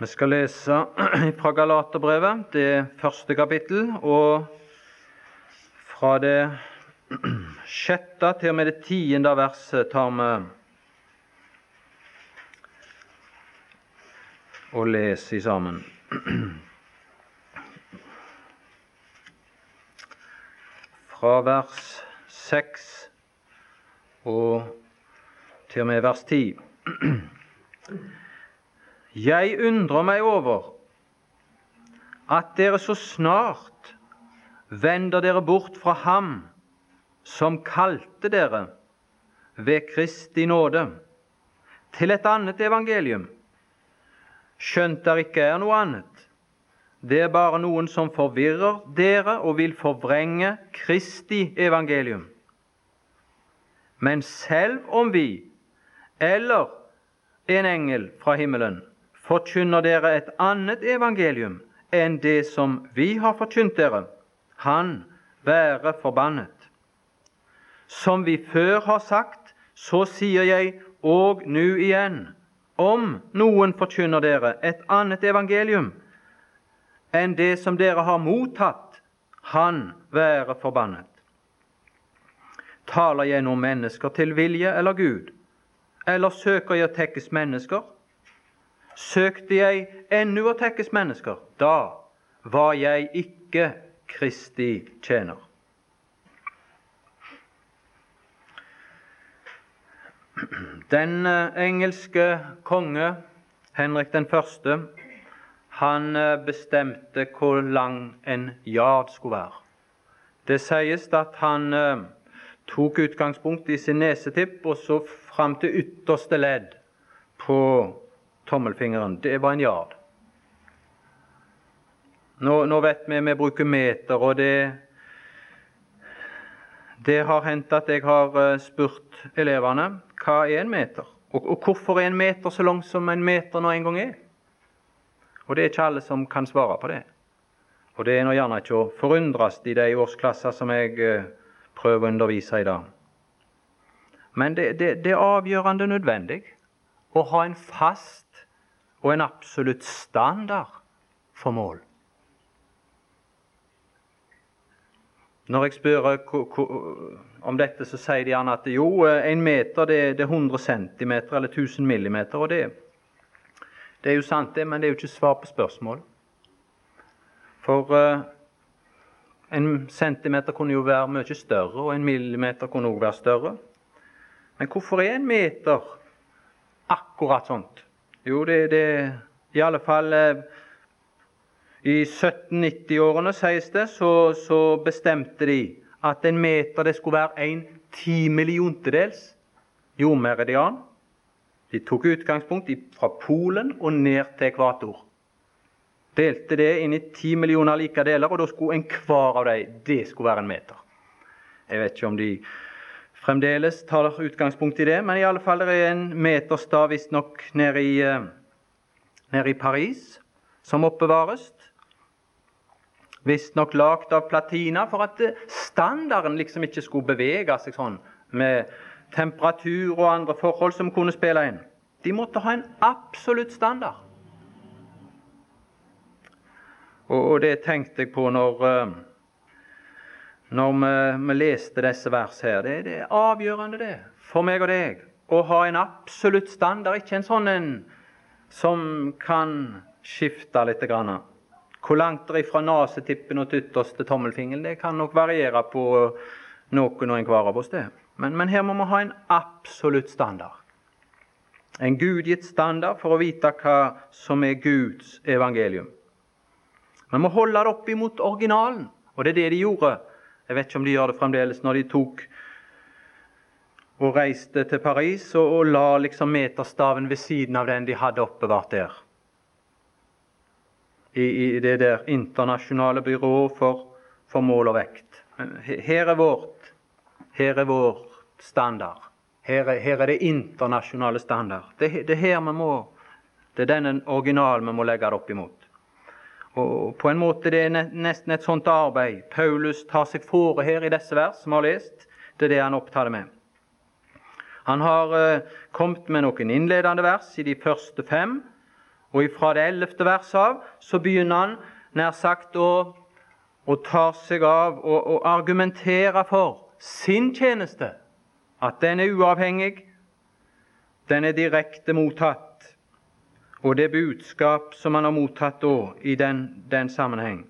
Vi skal lese fra Galaterbrevet, det første kapittel, og fra det sjette til og med det tiende verset tar vi og leser sammen. Fra vers seks og til og med vers ti. Jeg undrer meg over at dere så snart vender dere bort fra Ham som kalte dere ved Kristi nåde, til et annet evangelium, skjønt der ikke er noe annet. Det er bare noen som forvirrer dere og vil forvrenge Kristi evangelium. Men selv om vi eller en engel fra himmelen forkynner dere et annet evangelium enn det som vi har forkynt dere, han være forbannet. Som vi før har sagt, så sier jeg og nå igjen, om noen forkynner dere et annet evangelium enn det som dere har mottatt, han være forbannet. Taler jeg nå mennesker til vilje eller Gud, eller søker jeg å tekkes mennesker? Søkte jeg ennå å tekkes mennesker, da var jeg ikke Kristi tjener. Den eh, engelske konge Henrik den første, han eh, bestemte hvor lang en yard skulle være. Det sies at han eh, tok utgangspunkt i sin nesetipp og så fram til ytterste ledd på tommelfingeren, det var en yard. Nå, nå vet vi vi bruker meter, og det Det har hendt at jeg har eh, spurt elevene hva er en meter, og, og hvorfor er en meter så lang som en meter nå en gang er. Og det er ikke alle som kan svare på det. Og det er nå gjerne ikke å forundres i de årsklasser som jeg eh, prøver å undervise i dag. Men det, det, det er avgjørende nødvendig å ha en fast og en absolutt standard for mål. Når jeg spør om dette, så sier de gjerne at jo, en meter det, er 100 cm eller 1000 millimeter. Og det, det, er jo sant, det, men det er jo ikke svar på spørsmålet. For uh, en centimeter kunne jo være mye større, og en millimeter kunne også være større. Men hvorfor er en meter akkurat sånt? Jo, det, det i alle fall eh, I 1790-årene, sies det, så, så, bestemte de at en meter det skulle være en timilliontedels jordmeridian. De tok utgangspunkt fra Polen og ned til ekvator. Delte det inn i ti millioner like deler, og da skulle enhver av dem det skulle være en meter. Jeg vet ikke om de fremdeles tar utgangspunkt i det, men i alle fall det er en meterstav visstnok nede, i, eh, nede i Paris som oppbevares. Visstnok lagd av platina for at eh, standarden liksom ikke skulle bevege seg sånn med temperatur og andre forhold som kunne spille inn. De måtte ha en absolutt standard. Og, det tenkte jeg på når eh, når vi, vi leste disse vers her. Det, det, er avgjørende, det, for meg og deg, å ha en absolutt standard, ikke en sånn en som kan skifte litt. Grann. Hvor langt det er fra nesetippen og til ytterste tommelfingeren, det kan nok variere på noen og enhver av oss. det. Men, men her må vi ha en absolutt standard. En gudgitt standard for å vite hva som er Guds evangelium. Vi må holde det opp imot originalen, og det er det de gjorde jeg vet ikke om de gjør det fremdeles når de tok og reiste til Paris og, og la liksom meterstaven ved siden av den de hadde oppbevart der. I, i det der internasjonale byrået for, for, mål og vekt. Her er vårt, her er vår standard. Her er, her er det internasjonale standard. Det, det, er her vi må, det er denne originalen vi må legge det opp imot. Og på en måte Det er nesten et sånt arbeid Paulus tar seg fore her i disse vers, som vi har lest. Det er det han opptar det med. Han har uh, kommet med noen innledende vers i de første fem, Og fra det ellevte verset av så begynner han nær sagt å, å ta seg av og argumentere for sin tjeneste. At den er uavhengig, den er direkte mottatt. Og det budskap som han har mottatt da i den, den sammenheng.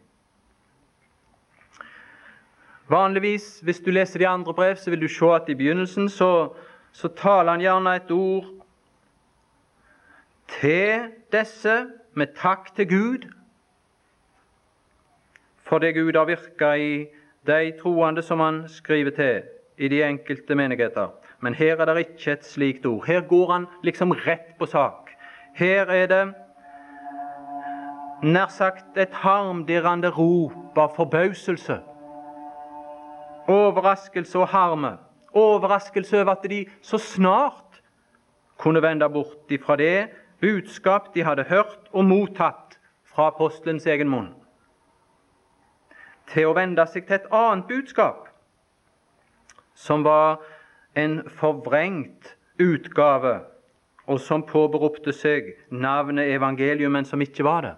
Vanligvis, hvis du leser de andre brev, så vil du se at i begynnelsen så, så taler han gjerne et ord til disse med takk til Gud for det Gud har virka i de troende som han skriver til i de enkelte menigheter. Men her er det ikke et slikt ord. Her går han liksom rett på sak. Her er det nær sagt et harmdirrende rop av forbauselse. Overraskelse og harme. Overraskelse over at de så snart kunne vende bort ifra det budskap de hadde hørt og mottatt fra apostelens egen munn, til å vende seg til et annet budskap, som var en forvrengt utgave, og som påberopte seg navnet evangelium, men som ikke var det.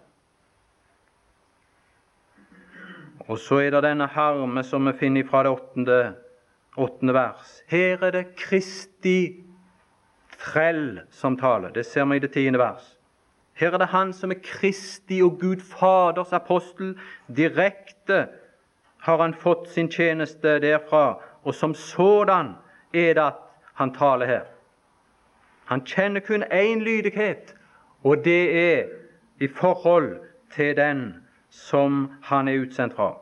Og så er det denne harme som vi finner fra det åttende, åttende vers. Her er det Kristi trell som taler. Det ser vi i det tiende vers. Her er det Han som er Kristi og Gud Faders apostel. Direkte har han fått sin tjeneste derfra, og som sådan er det at han taler her. Han kjenner kun én lydighet, og det er i forhold til den som han er utsendt fra.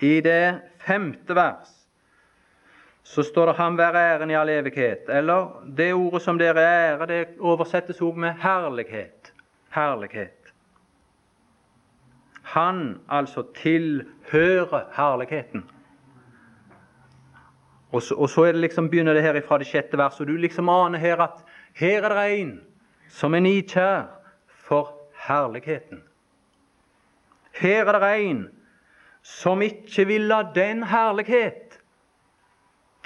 I det femte vers så står det 'ham være æren i all evighet'. Eller det ordet som dere er ære, det oversettes også med herlighet. Herlighet. Han altså tilhører herligheten. Og så, og så det liksom, begynner det her fra det sjette verset, og du liksom aner her at her er det en som er nikjær for herligheten. Her er det en som ikke vil la den herlighet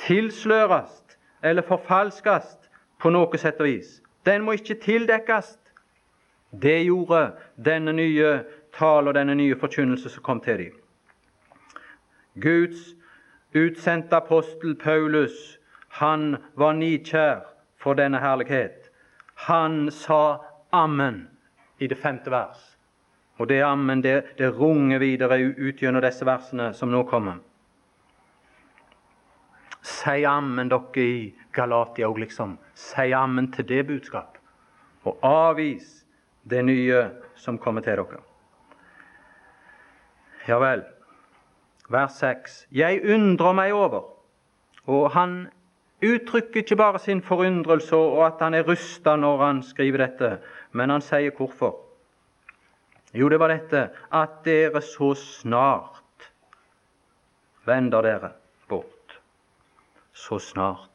tilsløres eller forfalskes på noe sett og vis. Den må ikke tildekkes. Det gjorde denne nye talen og denne nye forkynnelse som kom til dem. Guds utsendte apostel Paulus, han var nikjær for denne herlighet. Han sa ammen i det femte vers. Og det ammen det, det runger videre ut gjennom disse versene som nå kommer. Si ammen, dere i Galatia òg, liksom. Si ammen til det budskap. Og avvis det nye som kommer til dere. Ja vel vers 6. Jeg undrer meg over. Og han uttrykker ikke bare sin forundrelse og at han er rusta når han skriver dette, men han sier hvorfor. Jo, det var dette at dere så snart vender dere bort. Så snart.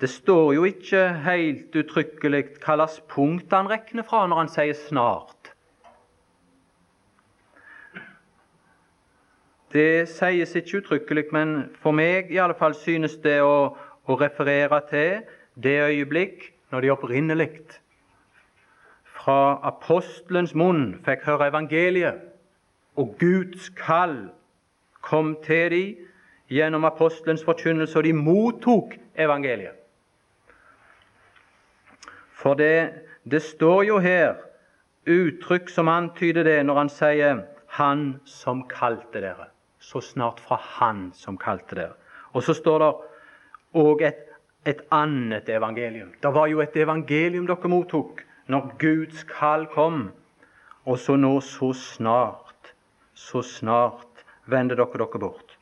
Det står jo ikke helt uttrykkelig hva slags punkt han regner fra når han sier 'snart'. Det sies ikke uttrykkelig, men for meg i alle fall synes det å, å referere til det øyeblikk når de opprinnelig fra apostelens munn fikk høre evangeliet, og Guds kall kom til dem gjennom apostelens forkynnelse, og de mottok evangeliet. For det, det står jo her uttrykk som antyder det når han sier 'Han som kalte dere' så snart fra Han som kalte dere. Og så står det òg et, et annet evangelium. Det var jo et evangelium dere mottok når Guds kall kom. Og så nå, så snart, så snart vender dere dere bort.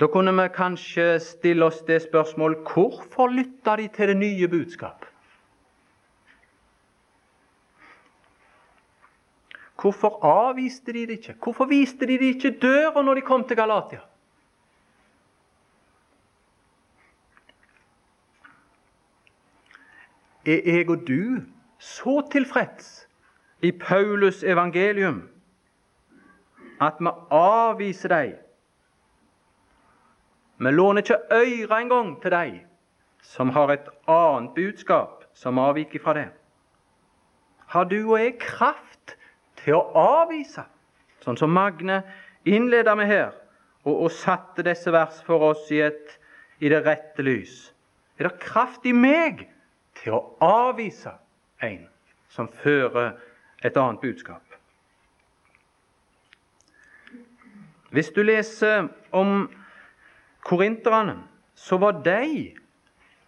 Da kunne vi kanskje stille oss det spørsmålet hvorfor lytta de til det nye budskap? Hvorfor avviste de det ikke? Hvorfor viste de det ikke døra når de kom til Galatia? Er jeg og du så tilfreds i Paulus evangelium at vi avviser dem? Vi låner ikke øyre engang til dem som har et annet budskap som avviker fra det? Har du og jeg kraft til å avvise, sånn som Magne innleda med her, og, og satte disse vers for oss i, et, i det rette lys? Er det kraft i meg til å avvise en som fører et annet budskap? Hvis du leser om korinterne, så var de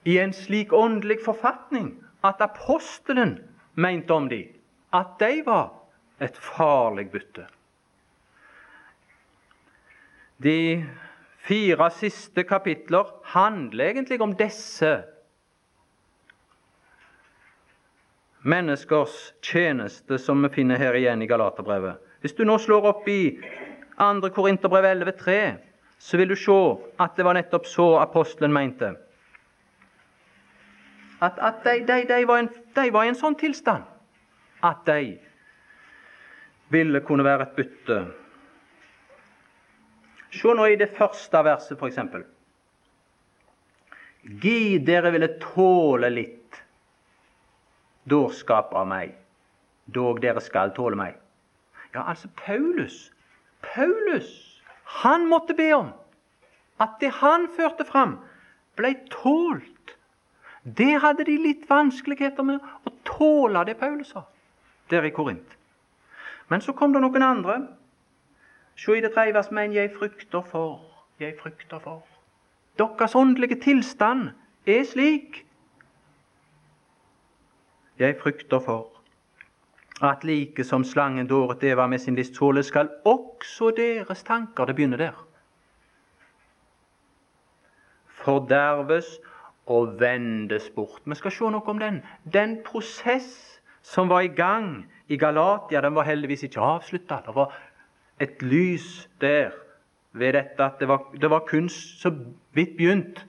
i en slik åndelig forfatning at apostelen mente om dem at de var et farlig bytte. De fire siste kapitler handler egentlig om disse menneskers tjeneste, som vi finner her igjen i Galaterbrevet. Hvis du nå slår opp i 2. Korinterbrev 11,3, så vil du se at det var nettopp så apostelen mente. At, at de, de, de, var en, de, var i en sånn tilstand at de ville kunne være et bytte. Se nå i det første verset, f.eks. Gi dere ville tåle litt dårskap av meg, dog dere skal tåle meg. Ja, altså Paulus Paulus han måtte be om at det han førte fram, ble tålt. Det hadde de litt vanskeligheter med å tåle, det Paulus sa der i Korint. Men så kom det noen andre. Se i det tredje vers, men jeg frykter for, jeg frykter for. Deres åndelige tilstand er slik. Jeg frykter for at like som slangen dåret Eva med sin list, således skal også deres tanker Det begynner der. Forderves og vendes bort. Vi skal se noe om den. Den prosess som var i gang i Galatia, den var heldigvis ikke avslutta. Det var et lys der ved dette at det var, det var kun så vidt begynt.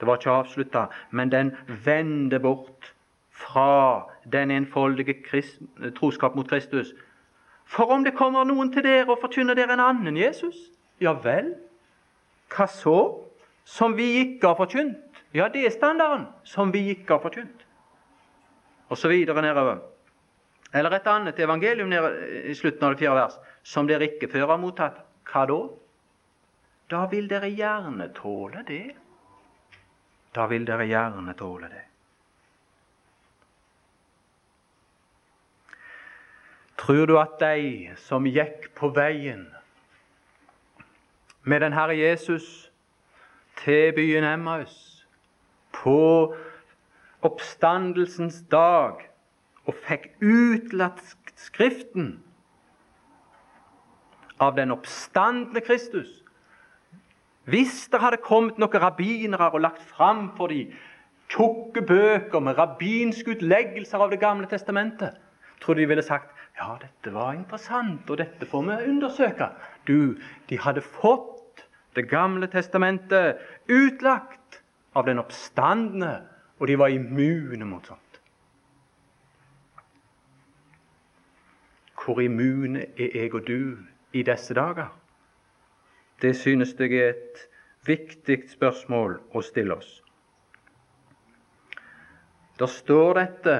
Det var ikke avslutta, men den vender bort fra den enfoldige troskap mot Kristus. For om det kommer noen til dere og forkynner dere en annen Jesus, ja vel, hva så? Som vi ikke har forkynt? Ja, det er standarden. Som vi ikke har forkynt. Og så videre nedover. Eller et annet evangelium i slutten av det fjerde vers. Som dere ikke før har mottatt. Hva da? Da vil dere gjerne tåle det. Da vil dere gjerne tåle det. Tror du at de som gikk på veien med den Herre Jesus til byen Emmaus på oppstandelsens dag og fikk utlatt Skriften av den oppstandende Kristus Hvis det hadde kommet noen rabbinere og lagt fram for dem tjukke bøker med rabbinske utleggelser av Det gamle testamentet, tror de ville sagt ja, dette var interessant, og dette får vi undersøke. Du, de hadde fått Det gamle testamentet utlagt av den oppstandende, og de var immune mot sånt. Hvor immune er jeg og du i disse dager? Det synes jeg er et viktig spørsmål å stille oss. Der står dette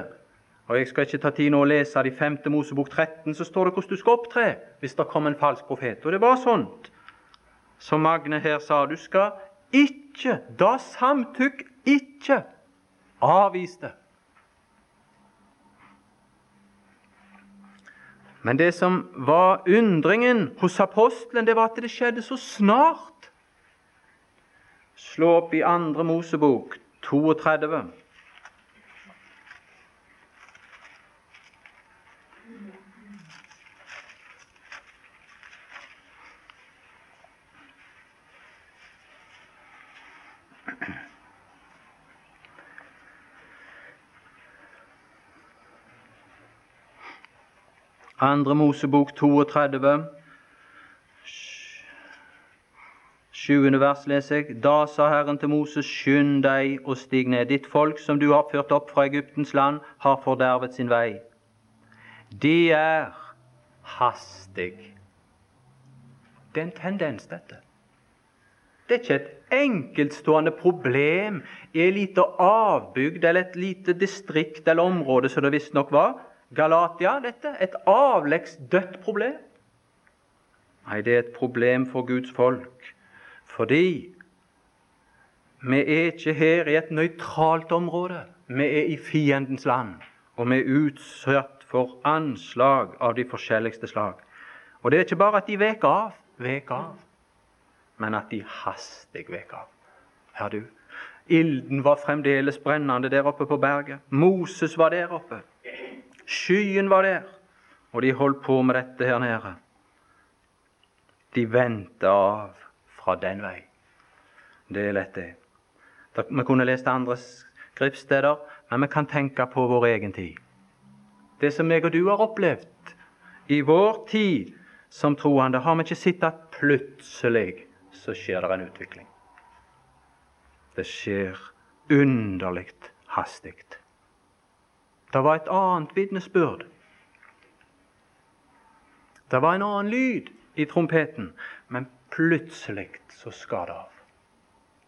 og Jeg skal ikke ta tid nå å lese det i 5. Mosebok 13, så står det hvordan du skal opptre hvis det kommer en falsk profet. Og det var sånt som Magne her sa. Du skal ikke, da samtykk ikke, avvis det. Men det som var undringen hos apostelen, det var at det skjedde så snart. Slå opp i 2. Mosebok 32. Andre Mosebok 32, sjuende vers leser jeg. Da sa Herren til Moses, skynd deg og stig ned. Ditt folk som du har ført opp fra Egyptens land, har fordervet sin vei. De er hastig. Det er en tendens, dette. Det er ikke et enkeltstående problem i et lite avbygd eller et lite distrikt eller område som det visstnok var. Galatia, dette. Et avleggs dødt problem. Nei, det er et problem for Guds folk. Fordi vi er ikke her i et nøytralt område. Vi er i fiendens land, og vi er utsatt for anslag av de forskjelligste slag. Og det er ikke bare at de vek av, vek av men at de hastig vek av. Hør du. Ilden var fremdeles brennende der oppe på berget. Moses var der oppe. Skyen var der. Og de holdt på med dette her nede. De vendte av fra den vei. Det er lett, det. Vi kunne lest andre skriftsteder, men vi kan tenke på vår egen tid. Det som jeg og du har opplevd i vår tid som troende, har vi ikke sett at plutselig så skjer det en utvikling. Det skjer underlig hastig. Det var et annet vitnesbyrd. Det var en annen lyd i trompeten, men plutselig så skar det av.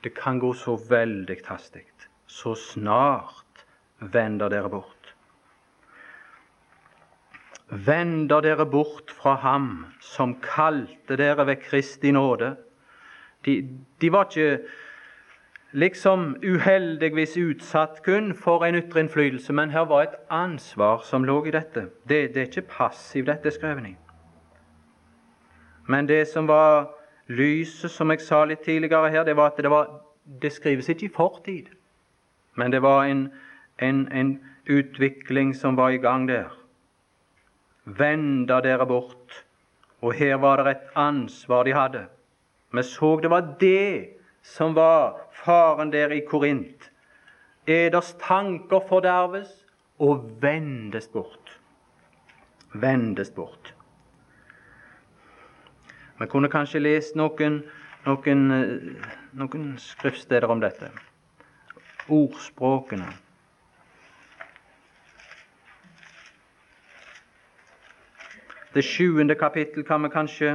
Det kan gå så veldig hastig. Så snart vender dere bort. Vender dere bort fra Ham som kalte dere ved Kristi nåde de, de var ikke liksom uheldigvis utsatt kun for en ytre innflytelse, men her var et ansvar som lå i dette. Det, det er ikke passivt, dette skrevet i. Men det som var lyset, som jeg sa litt tidligere her, det var at det, var, det skrives ikke i fortid. Men det var en, en, en utvikling som var i gang der. Venda dere bort. Og her var det et ansvar de hadde. Vi så det var det som var faren der i Korint. Eders tanker forderves og vendes bort. Vendes bort. Vi kunne kanskje lest noen, noen, noen skriftsteder om dette. Ordspråkene. Det sjuende kapittel kan vi kanskje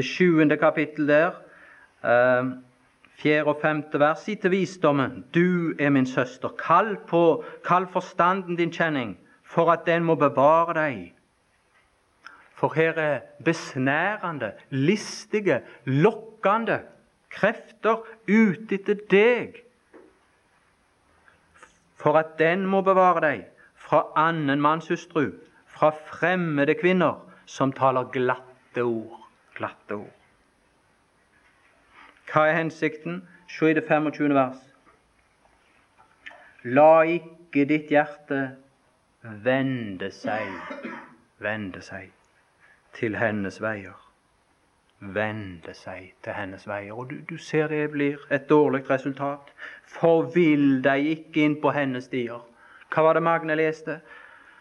det sjuende kapittel der, eh, fjerde og femte vers. Si til visdommen, du er min søster. Kall, på, kall forstanden din kjenning, for at den må bevare deg. For her er besnærende, listige, lokkende krefter ute etter deg. For at den må bevare deg fra annen manns hustru, fra fremmede kvinner som taler glatte ord glatte ord. Hva er hensikten? Se i det 25. vers. La ikke ditt hjerte vende seg, vende seg til hennes veier. Vende seg til hennes veier. Og du, du ser det blir et dårlig resultat. Forvill deg ikke inn på hennes stier. Hva var det Magne leste?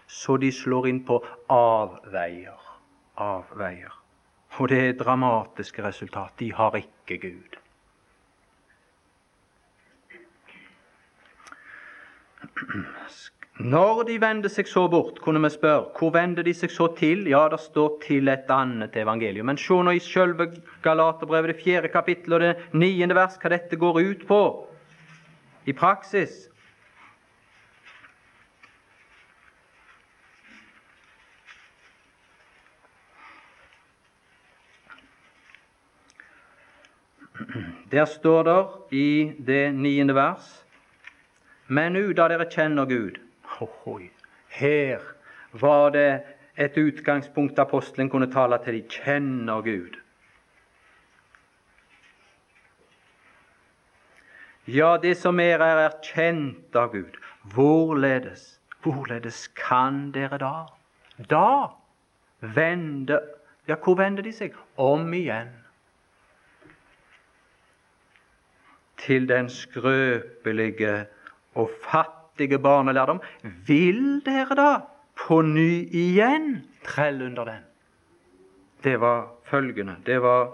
Så de slår inn på avveier. Avveier. Og det er dramatiske resultat. De har ikke Gud. Når de vender seg så bort, kunne vi spørre, hvor vender de seg så til? Ja, det står til et annet evangelium. Men se nå i selve Galaterbrevet, det fjerde kapittel og det niende vers, hva dette går ut på i praksis. Der står det i det niende vers Men nu da dere kjenner Gud Ohoi, Her var det et utgangspunkt apostelen kunne tale til de kjenner Gud. Ja, det som er, er erkjent av Gud. Hvorledes, hvorledes kan dere da? Da vende Ja, hvor vender de seg? Om igjen til den skrøpelige og fattige barnelærdom. Vil dere da på ny igjen trelle under den? Det var følgende. Det var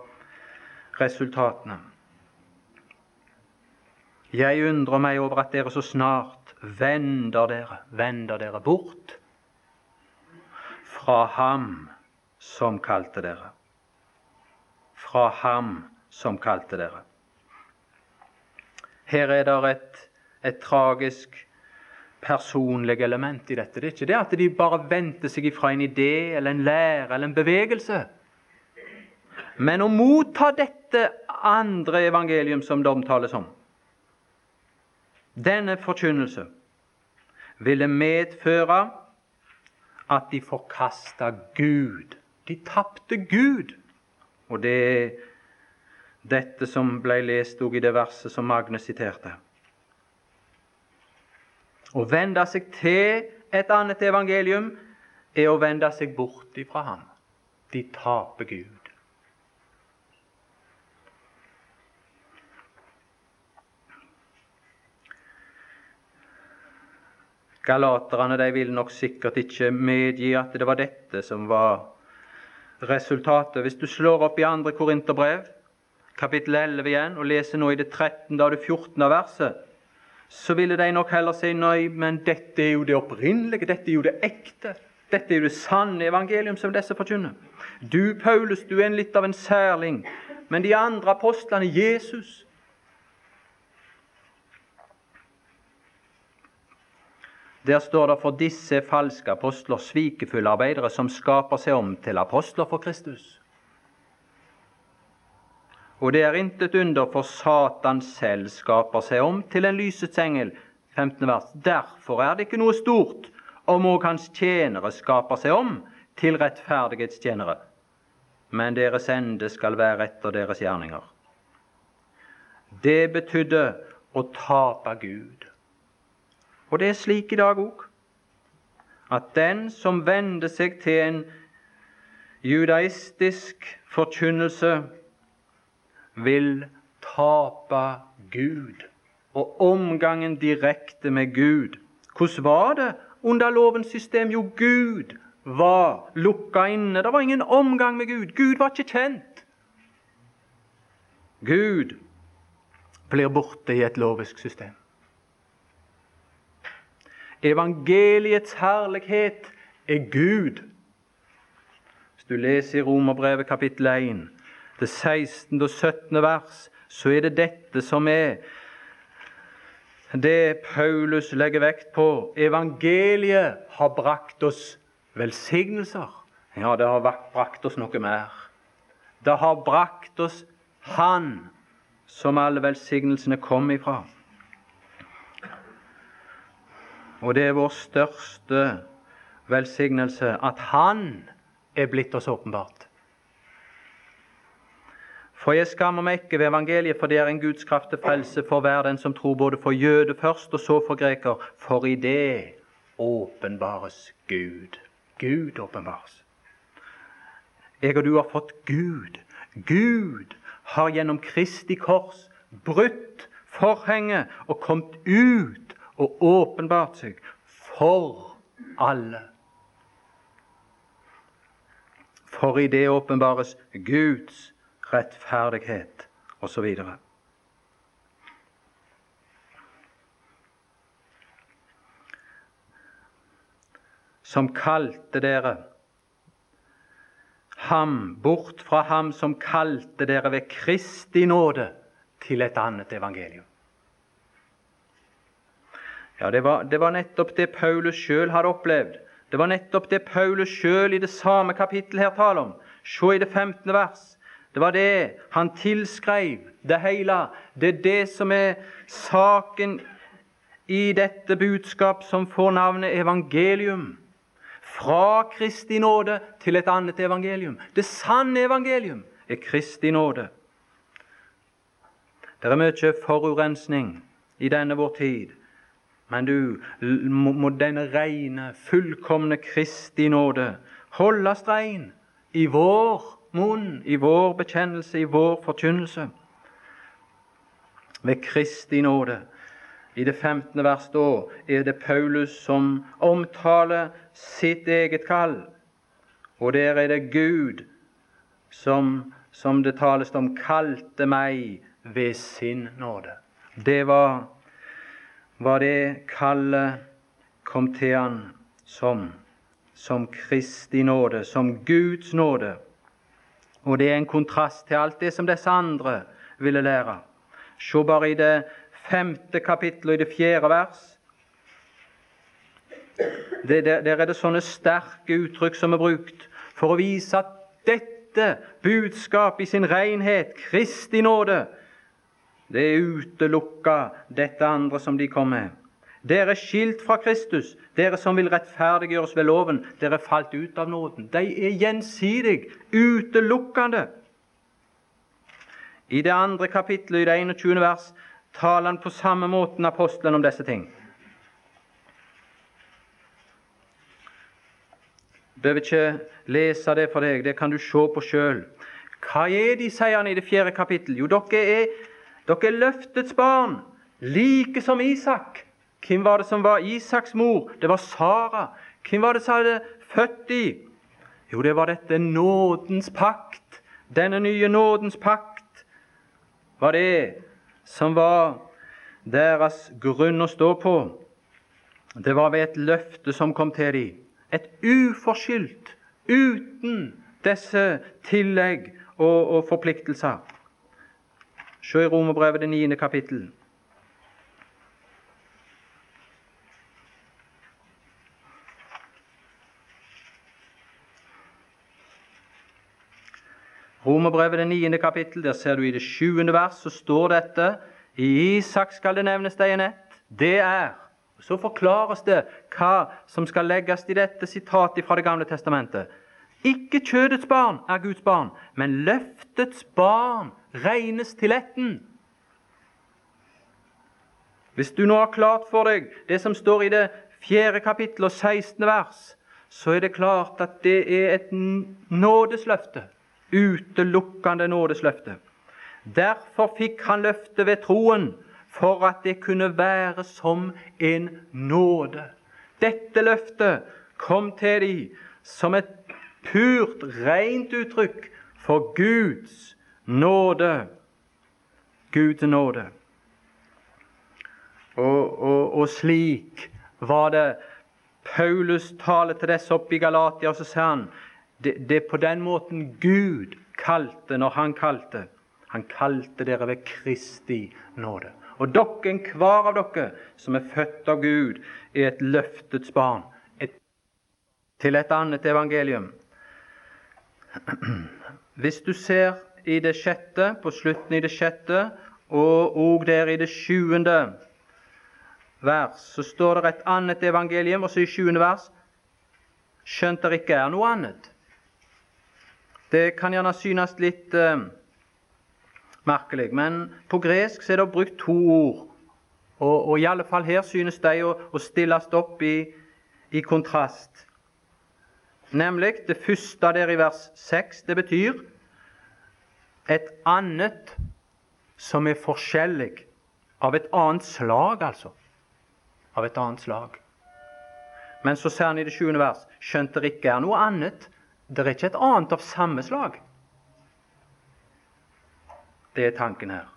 resultatene. Jeg undrer meg over at dere så snart vender dere, vender dere bort fra ham som kalte dere. Fra ham som kalte dere. Her er det et, et tragisk personlig element i dette. Det er ikke det at de bare vendte seg ifra en idé eller en lære eller en bevegelse. Men å motta dette andre evangelium som det omtales om, denne forkynnelse, ville medføre at de forkasta Gud. De tapte Gud. Og det er dette som ble lest i det verset som Magne siterte. Å vende seg til et annet evangelium er å vende seg bort ifra ham. De taper Gud. Galaterne de vil nok sikkert ikke medgi at det var dette som var resultatet. Hvis du slår opp i andre Korinterbrev, kapittel 11 igjen, og leser nå i det 13. og det 14. verset, så ville de nok heller si nei, men dette er jo det opprinnelige, dette er jo det ekte. Dette er jo det sanne evangelium som disse forkynner. Du, Paulus, du er litt av en særling, men de andre apostlene, Jesus Der står det for disse falske apostler svikefulle arbeidere som skaper seg om til apostler for Kristus. Og det er intet under, for Satan selv skaper seg om til en lysets engel. 15. vers. Derfor er det ikke noe stort om òg hans tjenere skaper seg om til rettferdighetstjenere. Men deres ende skal være etter deres gjerninger. Det betydde å tape Gud. Og det er slik i dag òg. At den som vender seg til en judaistisk forkynnelse, vil tape Gud og omgangen direkte med Gud. Hvordan var det under lovens system? Jo, Gud var lukka inne. Det var ingen omgang med Gud. Gud var ikke kjent. Gud blir borte i et lovisk system. Evangeliets herlighet er Gud. Hvis du leser i Romerbrevet kapittel 1, det 16. og 17. vers, så er det dette som er det Paulus legger vekt på. Evangeliet har brakt oss velsignelser. Ja, det har brakt oss noe mer. Det har brakt oss Han som alle velsignelsene kom ifra. Og det er vår største velsignelse at Han er blitt oss åpenbart. For jeg skammer meg ikke ved evangeliet, for det er en Guds kraft til frelse for hver den som tror, både for jøde først og så for greker. For i det åpenbares Gud. Gud åpenbares. Jeg og du har fått Gud. Gud har gjennom Kristi kors brutt forhenget og kommet ut og åpenbart seg for alle. For i det åpenbares Guds rettferdighet osv. Som kalte dere ham bort fra ham som kalte dere ved Kristi nåde til et annet evangelium. Ja, Det var, det var nettopp det Paulus sjøl hadde opplevd. Det var nettopp det Paulus sjøl i det samme kapittel her taler om. Se i det 15. vers. Det var det han tilskrev det hele. Det er det som er saken i dette budskap som får navnet evangelium. Fra Kristi nåde til et annet evangelium. Det sanne evangelium er Kristi nåde. Det er mye forurensning i denne vår tid. Men du, må denne rene, fullkomne Kristi nåde holdes rein i vår munn, i vår bekjennelse, i vår forkynnelse. Ved Kristi nåde. I det 15. vers da er det Paulus som omtaler sitt eget kall. Og der er det Gud som, som det tales om, kalte meg ved sin nåde. det var, var det kallet kom til han som, som Kristi nåde, som Guds nåde. Og det er en kontrast til alt det som disse andre ville lære. Se bare i det femte kapittelet, i det fjerde vers. Det, der, der, er det sånne sterke uttrykk som er brukt for å vise at dette budskapet i sin renhet, Kristi nåde, det er utelukka dette andre som de kom med. Dere er skilt fra Kristus, dere som vil rettferdiggjøres ved loven. Dere er falt ut av nåden. De er gjensidig utelukkende. I det andre kapittelet, i det 21. vers, taler han på samme måten apostelen om disse ting. behøver ikke lese det for deg, det kan du se på sjøl. Hva er de, sier han i det fjerde kapittel? Jo, dere er, dere er løftets barn, like som Isak. Hvem var det som var Isaks mor? Det var Sara. Hvem var det som hadde født de? Jo, det var dette nådens pakt. Denne nye nådens pakt var det som var deres grunn å stå på. Det var ved et løfte som kom til dem et uforskyldt, uten disse tillegg og, og forpliktelser. Se i Romerbrevet det niende kapittel. Romerbrevet det niende kapittel, der ser du i det sjuende vers, så står dette I Isak skal det nevnes deg en ett. Det er så forklares det hva som skal legges i dette sitatet fra Det gamle testamentet. Ikke kjødets barn er Guds barn, men løftets barn regnes til etten. Hvis du nå har klart for deg det som står i det fjerde kapittel og 16. vers, så er det klart at det er et nådesløfte. Utelukkende nådesløfte. Derfor fikk han løftet ved troen for at det kunne være som en nåde. Dette løftet kom til de som et purt, rent uttrykk for Guds nåde. Guds nåde. Og, og, og slik var det Paulus taler til disse oppe i Galatia, og så sier han det, det er på den måten Gud kalte når han kalte. Han kalte dere ved Kristi nåde. Og dere, enhver av dere som er født av Gud, er et løftets barn et, til et annet evangelium. Hvis du ser i det sjette, på slutten i det sjette, og òg der i det sjuende vers, så står det et annet evangelium, og så i sjuende vers skjønt det ikke er noe annet. Det kan gjerne synes litt eh, merkelig. Men på gresk er det brukt to ord. Og, og i alle fall her synes de å, å stilles opp i, i kontrast. Nemlig det første der i vers 6. Det betyr et annet som er forskjellig. Av et annet slag, altså. Av et annet slag. Men så ser han i det sjuende vers skjønt det ikke er noe annet. Det er ikke et annet av samme slag. Det er tanken her.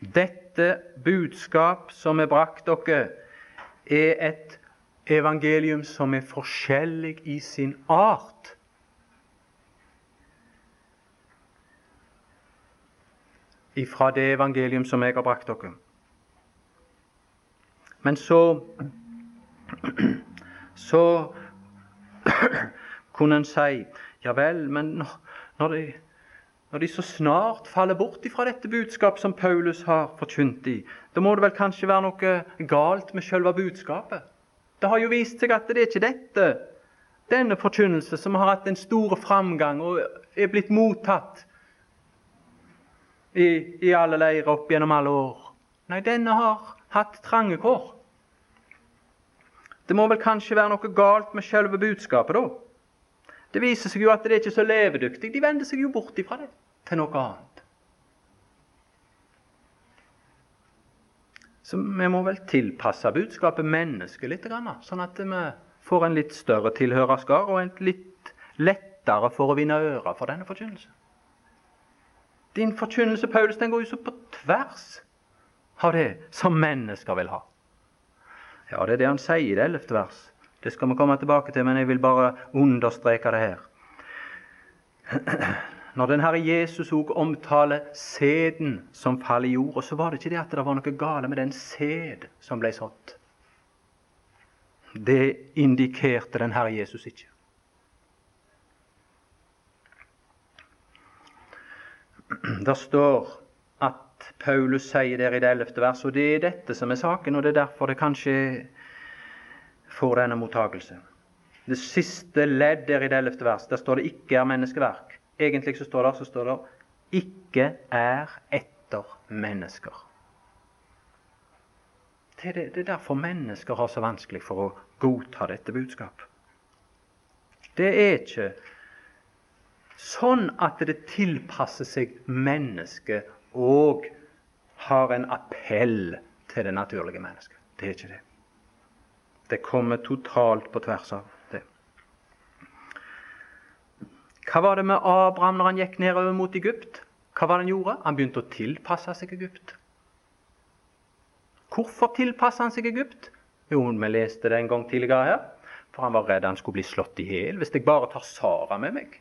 Dette budskap som er brakt dere, er et evangelium som er forskjellig i sin art. Ifra det evangelium som jeg har brakt dere. Men så Så kunne en si Ja vel, men når, det når de så snart faller bort fra dette budskap som Paulus har forkynt i, da må det vel kanskje være noe galt med selve budskapet. Det har jo vist seg at det er ikke dette, denne forkynnelse, som har hatt en stor framgang og er blitt mottatt i, i alle leirer opp gjennom alle år. Nei, denne har hatt trange kår. Det må vel kanskje være noe galt med selve budskapet, da. Det viser seg jo at det er ikke så levedyktig. De vender seg jo bort ifra det til noe annet. Så vi må vel tilpasse budskapet mennesket litt, sånn at vi får en litt større tilhørerskar og en litt lettere for å vinne ører for denne forkynnelsen. Din forkynnelse Paulus, den går jo så på tvers av det som mennesker vil ha. Ja, det er det han sier i det ellevte vers. Det skal vi komme tilbake til, men jeg vil bare understreke det her. Når den Herre Jesus òg omtaler sæden som faller i jorda, så var det ikke det at det var noe gale med den sæd som ble sådd. Det indikerte den Herre Jesus ikke. Det står Paulus sier der i det ellevte vers, og det er dette som er saken, og det er derfor det kanskje får denne mottakelse. Det siste ledd der i det ellevte vers, der står det 'ikke er menneskeverk'. Egentlig så står det, så står det 'ikke er etter mennesker'. Det er, er derfor mennesker har så vanskelig for å godta dette budskapet. Det er ikke sånn at det tilpasser seg mennesket og har en appell til det naturlige mennesket. Det er ikke det. Det kommer totalt på tvers av. det. Hva var det med Abraham når han gikk nedover mot Egypt? Hva var det han gjorde? Han begynte å tilpasse seg Egypt. Hvorfor tilpassa han seg Egypt? Jo, vi leste det en gang tidligere her. For han var redd han skulle bli slått i hjel hvis jeg bare tar Sara med meg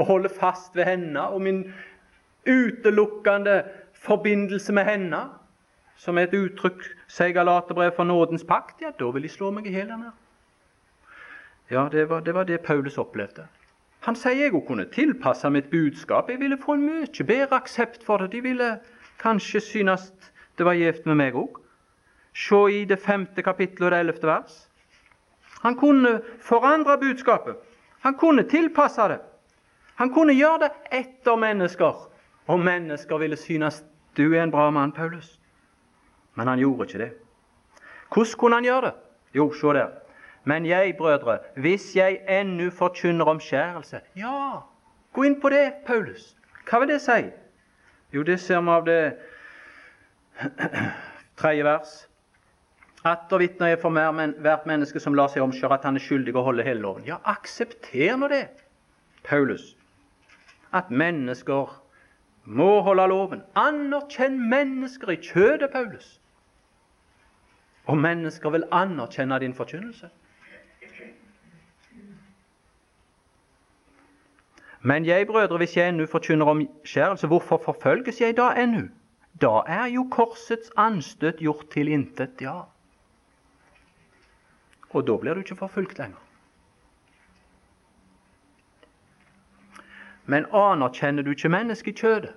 og holder fast ved henne og min utelukkende forbindelse med henne, som er et uttrykk, sier Galaterbrev for nådens pakt, ja, da vil de slå meg i hjel. Ja, det var, det var det Paulus opplevde. Han sier jeg kunne tilpasse mitt budskap. Jeg ville få en mye bedre aksept for det. De ville kanskje synes det var gjevt med meg òg. Se i det femte kapittelet og det ellevte vers. Han kunne forandre budskapet. Han kunne tilpasse det. Han kunne gjøre det etter mennesker, og mennesker ville synes du er en bra mann, Paulus. Men han gjorde ikke det. Hvordan kunne han gjøre det? Jo, se der. Men jeg, brødre, hvis jeg ennu forkynner omskjærelse Ja, gå inn på det, Paulus. Hva vil det si? Jo, det ser vi av det tredje vers. Atter vitner jeg for men, hvert menneske som lar seg omskjøre, at han er skyldig å holde hele loven. Ja, aksepter nå det, Paulus, at mennesker må holde loven. Anerkjenn mennesker i kjødet, Paulus. Og mennesker vil anerkjenne din forkynnelse. Men jeg, brødre, hvis jeg ennå forkynner omskjærelse, hvorfor forfølges jeg da ennå? Da er jo korsets anstøt gjort til intet, ja. Og da blir du ikke forfulgt lenger. Men anerkjenner du ikke menneskekjødet,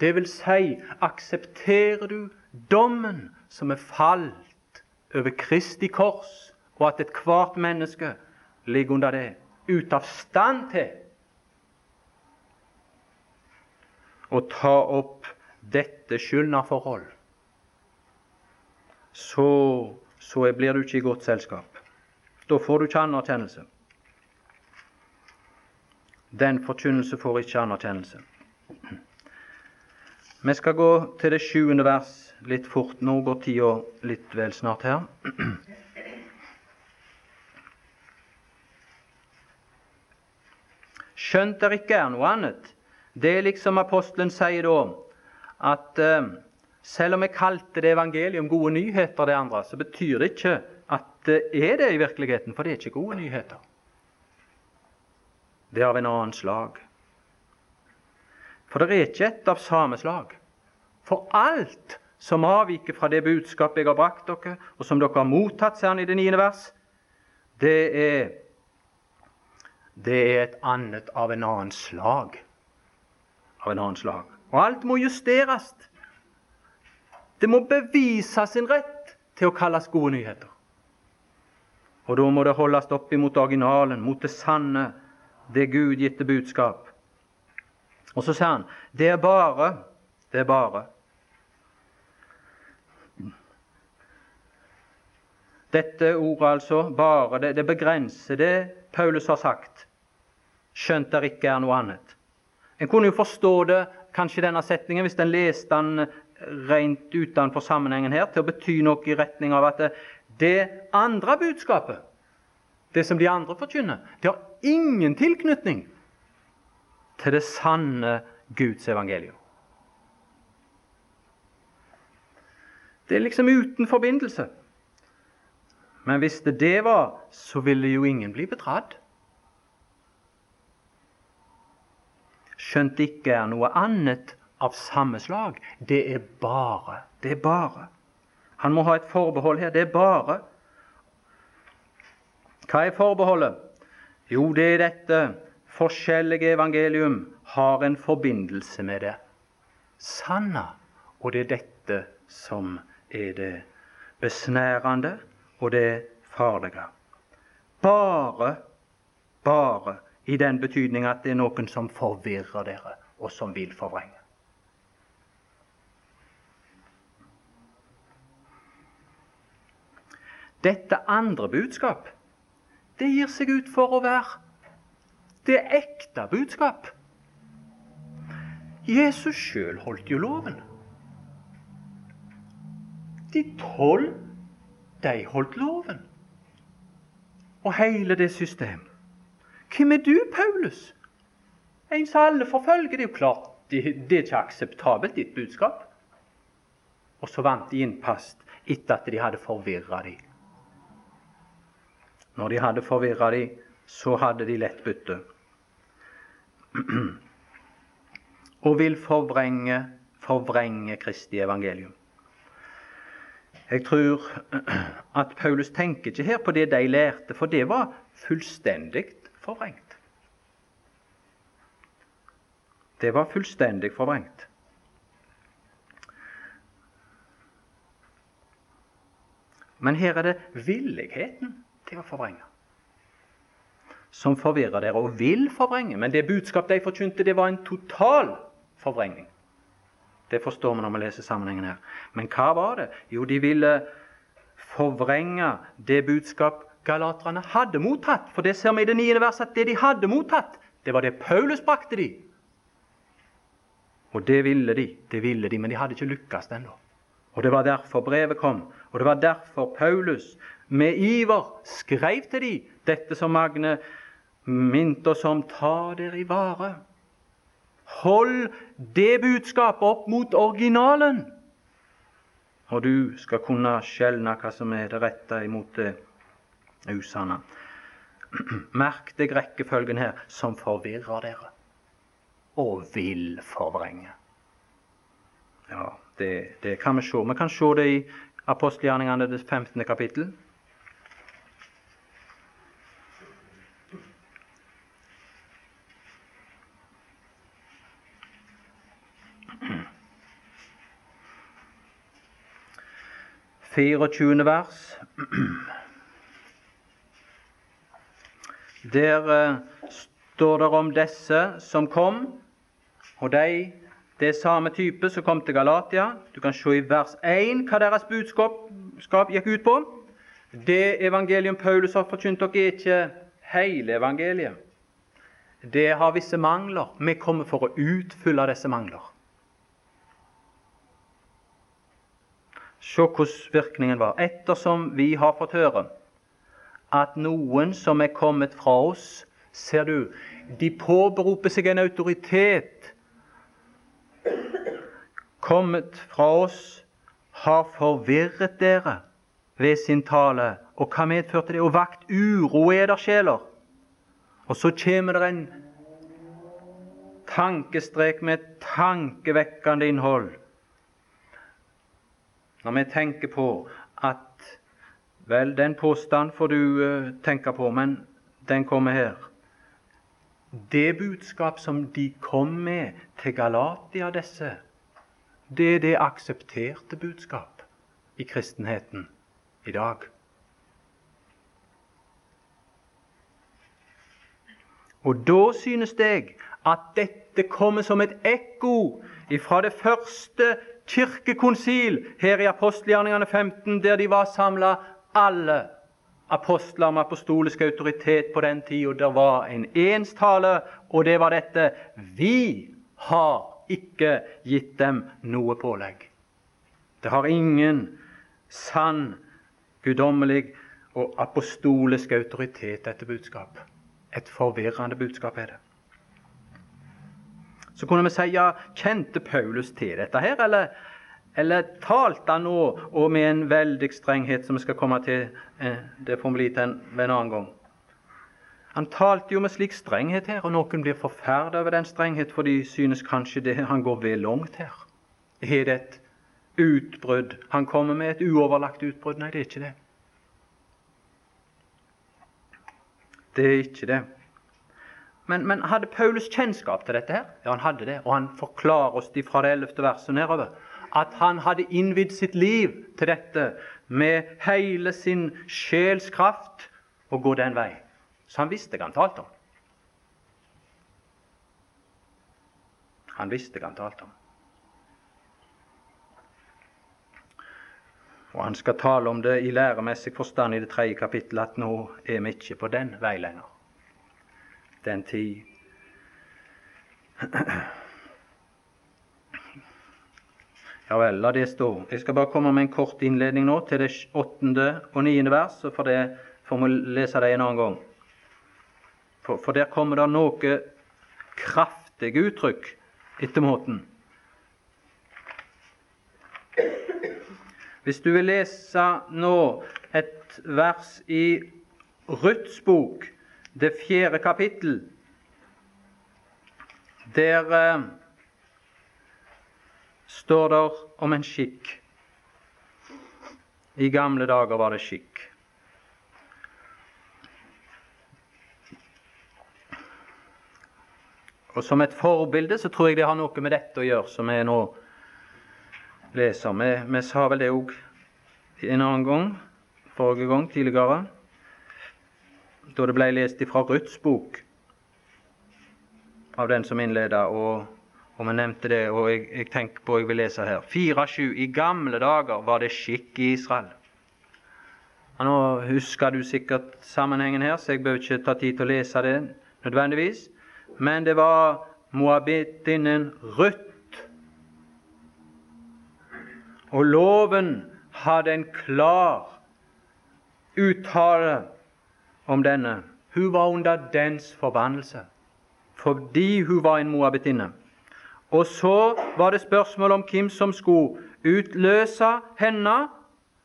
det vil si, aksepterer du dommen som er falt over Kristi kors, og at ethvert menneske ligger under det, ute av stand til å ta opp dette skyldnerforhold, så, så blir du ikke i godt selskap. Da får du ikke anerkjennelse. Den forkynnelse får ikke anerkjennelse. Vi skal gå til det sjuende vers litt fort. Nå går tida litt vel snart her. Skjønt det ikke er noe annet det er liksom apostelen sier da, at eh, selv om jeg kalte det evangelium gode nyheter, det andre, så betyr det ikke at det er det i virkeligheten, for det er ikke gode nyheter. Det er av en annen slag. For det er ikke et av samme slag. For alt som avviker fra det budskapet jeg har brakt dere, og som dere har mottatt, ser han i det niende vers, det er, det er et annet av en annen slag av en annen slag. Og alt må justeres. Det må bevise sin rett til å kalles gode nyheter. Og da må det holdes opp imot originalen, mot det sanne, det gudgitte budskap. Og så sier han det er bare, det er bare Dette ordet, altså, bare, det, det begrenser det Paulus har sagt, skjønt det ikke er noe annet. En kunne jo forstå det, kanskje denne setningen, hvis en leste den rent utenfor sammenhengen her, til å bety noe i retning av at det andre budskapet, det som de andre forkynner, det har ingen tilknytning til det sanne Guds evangelium. Det er liksom uten forbindelse. Men hvis det det var, så ville jo ingen bli bedratt. Skjønt det ikke er noe annet av samme slag. Det er bare. Det er bare. Han må ha et forbehold her. Det er bare. Hva er forbeholdet? Jo, det er dette forskjellige evangelium har en forbindelse med det sanne. Og det er dette som er det besnærende og det farlige. Bare, bare i den betydning at det er noen som forvirrer dere, og som vil forvrenge. Dette andre budskap, det gir seg ut for å være det ekte budskap. Jesus sjøl holdt jo loven. De tolv, de holdt loven. Og hele det systemet. Hvem er du, Paulus? En som alle forfølger. Det er jo klart det, det er ikke akseptabelt, ditt budskap. Og så vant de innpass etter at de hadde forvirra dem. Når de hadde forvirra dem, så hadde de lett bytte. Og vil forvrenge, forvrenge Kristi evangelium. Jeg tror at Paulus tenker ikke her på det de lærte, for det var fullstendig forvrengt. Det var fullstendig forvrengt. Men her er det villigheten til å forvrenge som forvirrer dere og vil forvrenge. Men det budskap de forkynte, det var en total forvrengning. Det forstår vi når vi leser sammenhengen her. Men hva var det? Jo, de ville forvrenge det budskap galaterne hadde mottatt. For det ser vi i det niende verset at det de hadde mottatt, det var det Paulus brakte de. Og det ville de, det ville de, men de hadde ikke lykkes ennå. Og Det var derfor brevet kom, og det var derfor Paulus med iver skrev til de dette som Magne minte oss om ta dere i vare. Hold det budskapet opp mot originalen, og du skal kunne skjelne hva som er det rette imot det usanne. Merk deg rekkefølgen her, som forvirrer dere og vil forvrenge. Ja, det, det kan vi se. Vi kan se det i apostelgjerningene, det 15. kapittel. 24. vers. Der uh, står det om disse som kom, og de det er samme type som kom til Galatia. Du kan se i vers 1 hva deres budskap gikk ut på. Det evangelium Paulus har forkynt dere, er ikke hele evangeliet. Det har visse mangler. Vi kommer for å utfylle disse mangler. Se hvordan virkningen var. Ettersom vi har fått høre at noen som er kommet fra oss Ser du, de påberoper seg en autoritet. Kommet fra oss, har forvirret dere ved sin tale. Og hva medførte det? Og vakt uro i edersjeler. Og så kommer det en tankestrek med tankevekkende innhold. Når vi tenker på at Vel, den påstand får du uh, tenke på, men den kommer her. Det budskap som de kom med til Galatia, disse, det er det aksepterte budskap i kristenheten i dag. Og da synes jeg at dette kommer som et ekko fra det første kirkekonsil her i apostelgjerningene 15, der de var samla alle apostler med apostolisk autoritet på den tida. Det var en enstale, og det var dette Vi har ikke gitt dem noe pålegg. Det har ingen sann, guddommelig og apostolisk autoritet, dette budskap. Et forvirrende budskap er det. Så kunne vi si ja, kjente Paulus til dette her, eller, Eller talte han nå, og med en veldig strenghet som vi skal komme til eh, Det får bli til en, ved en annen gang. Han talte jo med slik strenghet her, og noen blir forferdet over den strenghet, for de synes kanskje det, han går vel langt her. Er det et utbrudd? Han kommer med et uoverlagt utbrudd? Nei, det er ikke det. Det er ikke det. Men, men, hadde Paulus kjennskap til dette? her? Ja, han hadde det. Og han forklarer oss fra det ellevte verset nedover at han hadde innvidd sitt liv til dette med hele sin sjelskraft å gå den vei. Så han visste hva han talte om. Han visste hva han talte om. Og han skal tale om det i læremessig forstand i det tredje kapittelet, at nå er vi ikke på den vei lenger. Den tid Ja vel, la det stå. Jeg skal bare komme med en kort innledning nå til det åttende og niende vers, så får, det, får vi lese det en annen gang. For, for der kommer det noe kraftige uttrykk etter måten. Hvis du vil lese nå et vers i Ruths bok, det fjerde kapittel, der eh, står det om en skikk. I gamle dager var det skikk. Og Som et forbilde så tror jeg det har noe med dette å gjøre, som jeg nå leser. Vi, vi sa vel det òg en annen gang, forrige gang, tidligere, da det ble lest fra Ruths bok, av den som innleda. Og, og vi nevnte det, og jeg, jeg tenker på jeg vil lese her. 4-7. I gamle dager var det skikk i Israel. Ja, nå husker du sikkert sammenhengen her, så jeg bør ikke ta tid til å lese det nødvendigvis. Men det var moabitinnen Ruth og loven hadde en klar uttale om denne. Hun var under dens forbannelse fordi hun var en moabittinne. Og så var det spørsmål om hvem som skulle utløse henne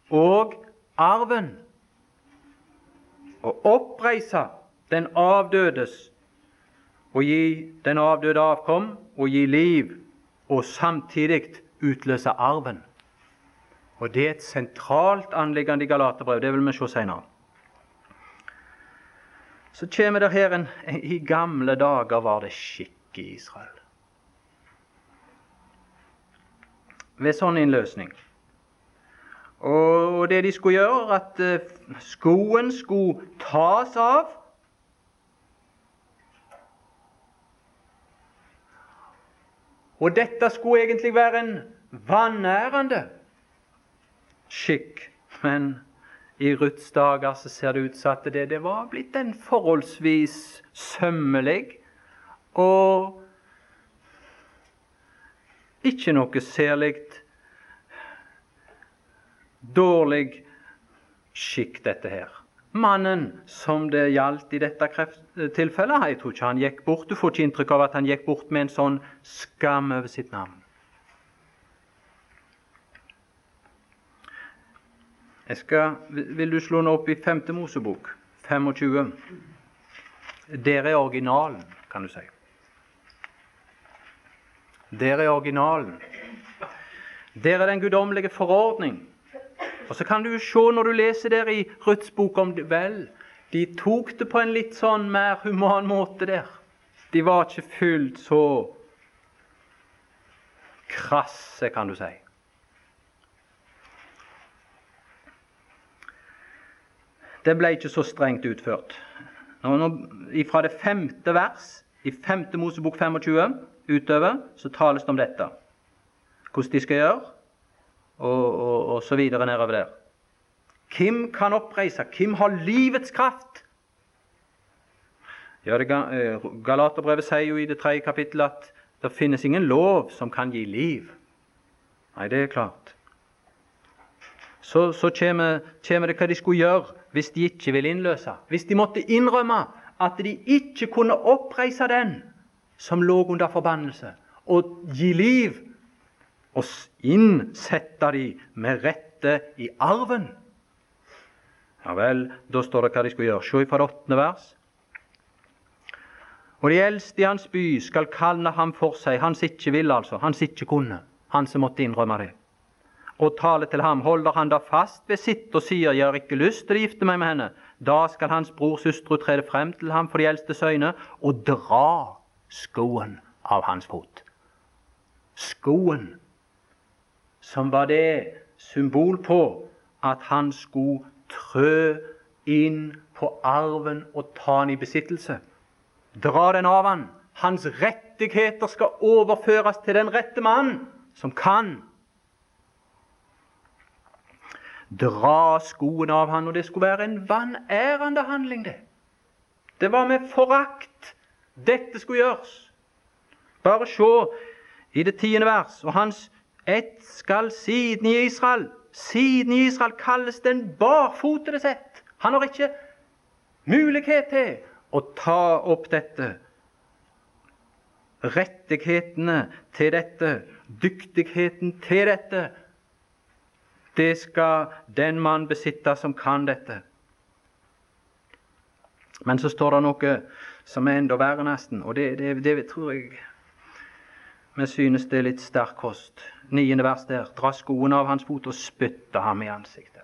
og arven. Og oppreise den avdødes og gi den avdøde avkom og gi liv, og samtidig utløse arven. Og Det er et sentralt anliggende i Galaterbrevet. Det vil vi se senere. Så kommer det her en I gamle dager var det skikk i Israel. Ved sånn innløsning. Og det de skulle gjøre, at eh, skoen skulle tas av Og dette skulle egentlig være en vanærende skikk. Men i Ruths dager så ser det ut som at det, det var blitt en forholdsvis sømmelig og ikke noe særlig dårlig skikk, dette her. Mannen som det gjaldt i dette tilfellet, jeg tror ikke han gikk bort. Du får ikke inntrykk av at han gikk bort med en sånn skam over sitt navn. Skal, vil du slå den opp i 5. Mosebok, 25? Der er originalen, kan du si. Der er originalen. Der er den guddommelige forordning. Og Så kan du se når du leser der i Ruths bok om det vel, de tok det på en litt sånn mer human måte der. De var ikke fullt så krasse, kan du si. Det ble ikke så strengt utført. Fra det femte vers i femte Mosebok 25 utover så tales det om dette. Hvordan de skal gjøre, og, og, og så videre nedover der. Hvem kan oppreise? Hvem har livets kraft? Ja, eh, Galaterbrevet sier jo i det tredje kapittelet at det finnes ingen lov som kan gi liv. Nei, det er klart. Så, så kommer, kommer det hva de skulle gjøre hvis de ikke ville innløse. Hvis de måtte innrømme at de ikke kunne oppreise den som lå under forbannelse, og gi liv og innsette de med rette i arven. Ja vel, da står det hva de skulle gjøre. Se fra det åttende vers. Og de eldste i hans by skal kalle ham for seg, hans ikke ville altså, hans ikke kunne, han som måtte innrømme det. Og tale til ham, holder han da fast ved sitt og sier, jeg har ikke lyst til å gifte meg med henne, da skal hans brors hustru trede frem til ham for de eldstes øyne og dra skoen av hans fot. Skoen, som var det symbol på at han skulle trø inn på arven og ta den i besittelse. Dra den av han. Hans rettigheter skal overføres til den rette mann som kan. Dra skoene av han, og det skulle være en vanærende handling, det. Det var med forakt dette skulle gjøres. Bare se i det tiende vers. Og hans ett skal siden i Israel. Siden i Israel kalles den barfotede sett. Han har ikke mulighet til å ta opp dette. Rettighetene til dette, dyktigheten til dette, det skal den mann besitte som kan dette. Men så står det noe som er enda verre, nesten, og det, det, det tror jeg vi synes det er litt sterk kost. Niende vers der. Dra skoene av hans fot og spytte ham i ansiktet.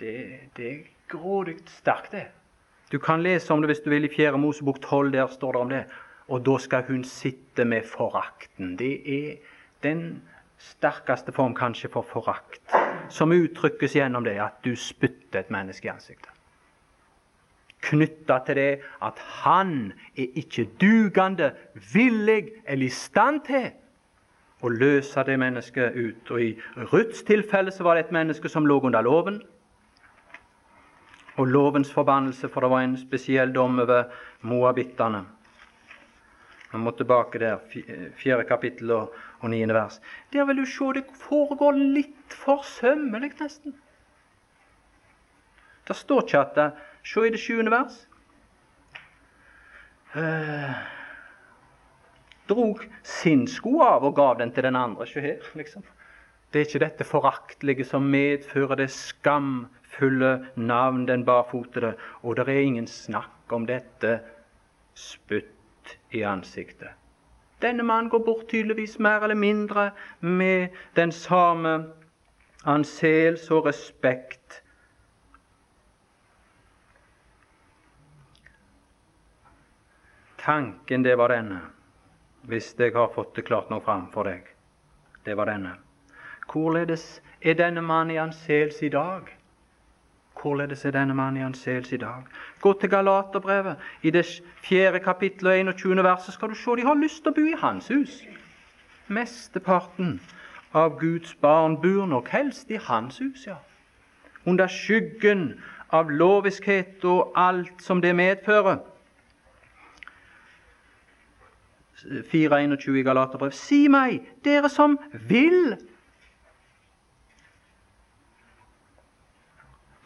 Det, det er grådig sterkt, det. Du kan lese om det hvis du vil i 4. Mosebok 12. Der står det om det. Og da skal hun sitte med forakten. Det er den sterkeste form kanskje for forakt, som uttrykkes gjennom det at du spytter et menneske i ansiktet. Knytta til det at han er ikke dugende, villig eller i stand til å løse det mennesket ut. Og I Ruths tilfelle så var det et menneske som lå under loven og lovens forbannelse, for det var en spesiell dom over moabittene. Vi må tilbake der, fjerde kapittel og, og niende vers. Der vil du se det foregår litt forsømmelig, nesten. Det står ikke at det, Se i det sjuende vers. Uh, drog sin sko av og gav den til den andre. Se her, liksom. Det er ikke dette foraktelige som medfører det skamfulle navn den barfotede, og det er ingen snakk om dette spytt i ansiktet. Denne mannen går bort tydeligvis mer eller mindre med den samme anseelse og respekt. Tanken, det var denne, hvis jeg har fått det klart nok fram for deg. Det var denne. Hvorledes er denne mannen i anseelse i dag? Hvorledes er denne mannen i anseelse i dag? Gå til Galaterbrevet. I det fjerde kapittelet og 21. verset skal du se de har lyst til å bo i hans hus. Mesteparten av Guds barn bor nok helst i hans hus, ja. Under skyggen av loviskhet og alt som det medfører. 4.21 i Galaterbrev. Si meg, dere som vil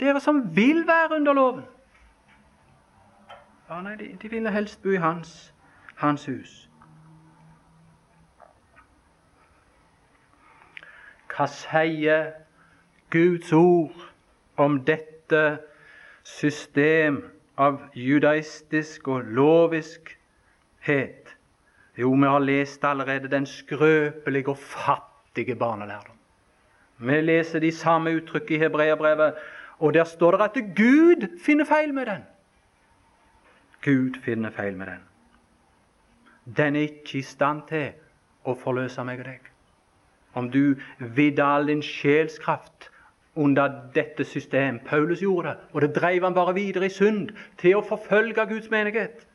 Dere som vil være under loven. Ja, nei, de, de ville helst bo i hans, hans hus. Hva sier Guds ord om dette system av judaistisk og loviskhet? Jo, vi har lest allerede den skrøpelige og fattige barnelærdom. Vi leser de samme uttrykk i hebreerbrevet og der står det at Gud finner feil med den. Gud finner feil med den. Den er ikke i stand til å forløse meg og deg. Om du vidde all din sjelskraft under dette system. Paulus gjorde det, og det dreiv han bare videre i synd til å forfølge Guds menighet.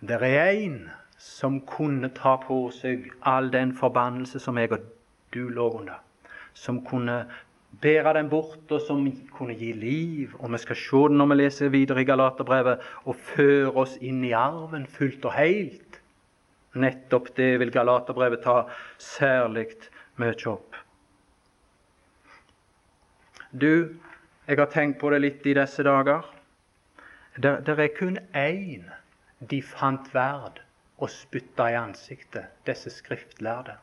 Det er én som kunne ta på seg all den forbannelse som jeg og du lå under. Som kunne bære den bort, og som kunne gi liv. Og vi skal se det når vi leser videre i Galaterbrevet, og føre oss inn i arven fullt og helt. Nettopp det vil Galaterbrevet ta særlig mye opp. Du, jeg har tenkt på det litt i disse dager. Det, er kun én de fant verd å spytta i ansiktet, disse skriftlærde.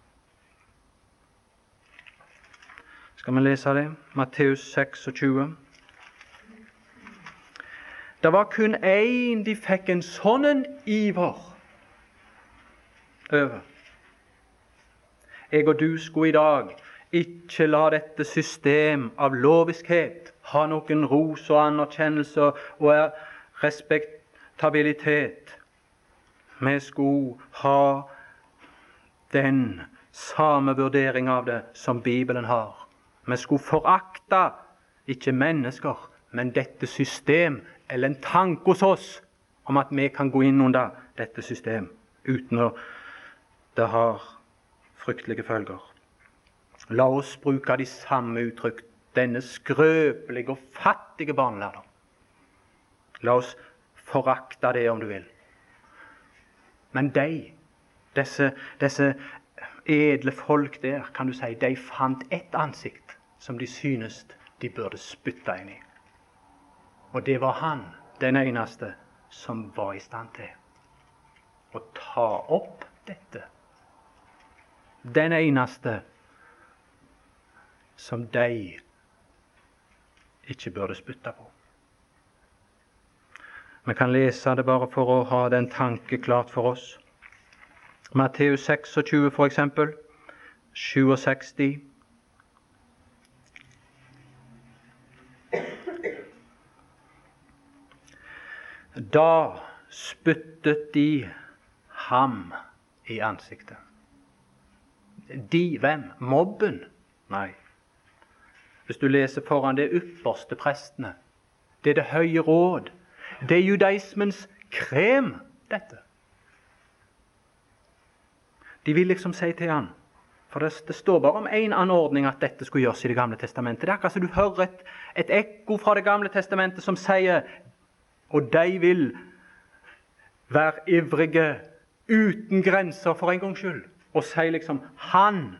Skal vi lese det? Matteus 26. Det var kun én de fikk en sånn iver over. Jeg og du skulle i dag ikke la dette system av loviskhet ha noen ros og anerkjennelse og respektabilitet. Vi skulle ha den samme vurdering av det som Bibelen har. Vi skulle forakte ikke mennesker, men dette system, eller en tanke hos oss om at vi kan gå inn under dette system uten å det har fryktelige følger. La oss bruke de samme uttrykk. Denne skrøpelige og fattige barnelærdom. La oss forakte det, om du vil. Men de, disse, disse edle folk der, kan du si, de fant ett ansikt som de synes de burde spytte inn i. Og det var han, den eneste, som var i stand til å ta opp dette. Den eneste som de ikke burde spytte på. Vi kan lese det bare for å ha den tanke klart for oss. Matteus 26, for eksempel. 67. Da spyttet de ham i ansiktet. De hvem? Mobben? Nei. Hvis du leser foran det ypperste prestene, det er det høye råd, det er judaismens krem, dette. De vil liksom si til han For det, står bare om én anordning at dette skulle gjøres i Det gamle testamentet. Det er akkurat som du hører et, et ekko fra Det gamle testamentet som sier Og de vil være ivrige uten grenser for en gangs skyld. Og sier liksom Han,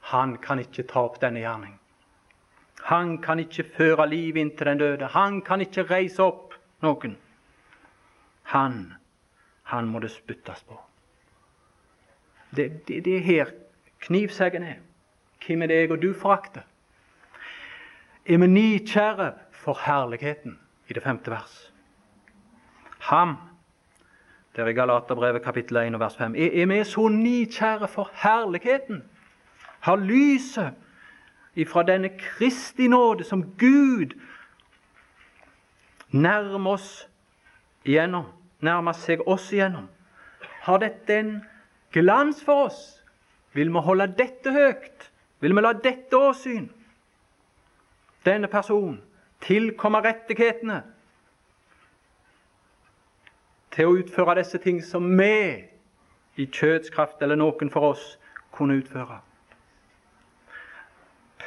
han kan ikke ta opp denne gjerning. Han kan ikke føre liv inn til den døde. Han kan ikke reise opp noen. Han, han må det spyttes på. Det, det, det er her knivseggen er. Hvem er det jeg og du forakter? Er vi nikjære for herligheten i det femte vers? Ham, der i Galaterbrevet kapittel 1 og vers 5, er, vi så nikjære for herligheten? Har lyset ifra denne Kristi nåde som Gud nærmer oss igjennom, nærmer seg oss igjennom. Har dette en glans for oss? Vil vi holde dette høyt? Vil vi la dette åsyn, denne personen, tilkomme rettighetene til å utføre disse ting som vi i kjødskraft eller noen for oss kunne utføre?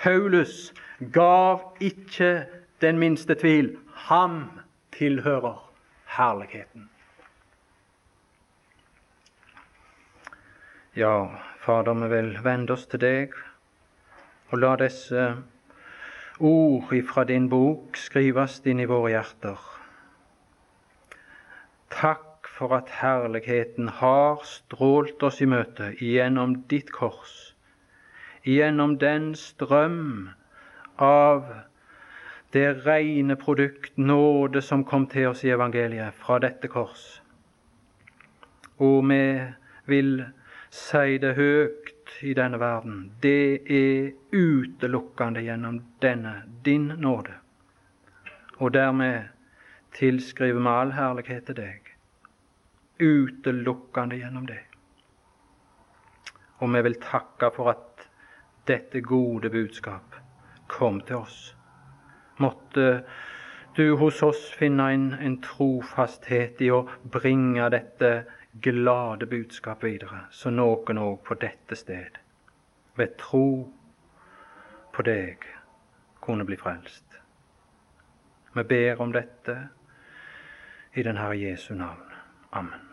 Paulus gav ikke den minste tvil. Ham tilhører herligheten. Ja, Fader, vi vil vende oss til deg og la disse ord ifra din bok skrives inn i våre hjerter. Takk for at herligheten har strålt oss i møte gjennom ditt kors, gjennom den strøm av det rene produkt, nåde, som kom til oss i evangeliet fra dette kors. Og vi vil si det høyt i denne verden. Det er utelukkende gjennom denne din nåde. Og dermed tilskriver vi all herlighet til deg. Utelukkende gjennom det. Og vi vil takke for at dette gode budskap kom til oss måtte du hos oss finne en, en trofasthet i å bringe dette glade budskap videre, så noen òg på dette sted, ved tro på deg, kunne bli frelst. Vi ber om dette i den Herre Jesu navn. Amen.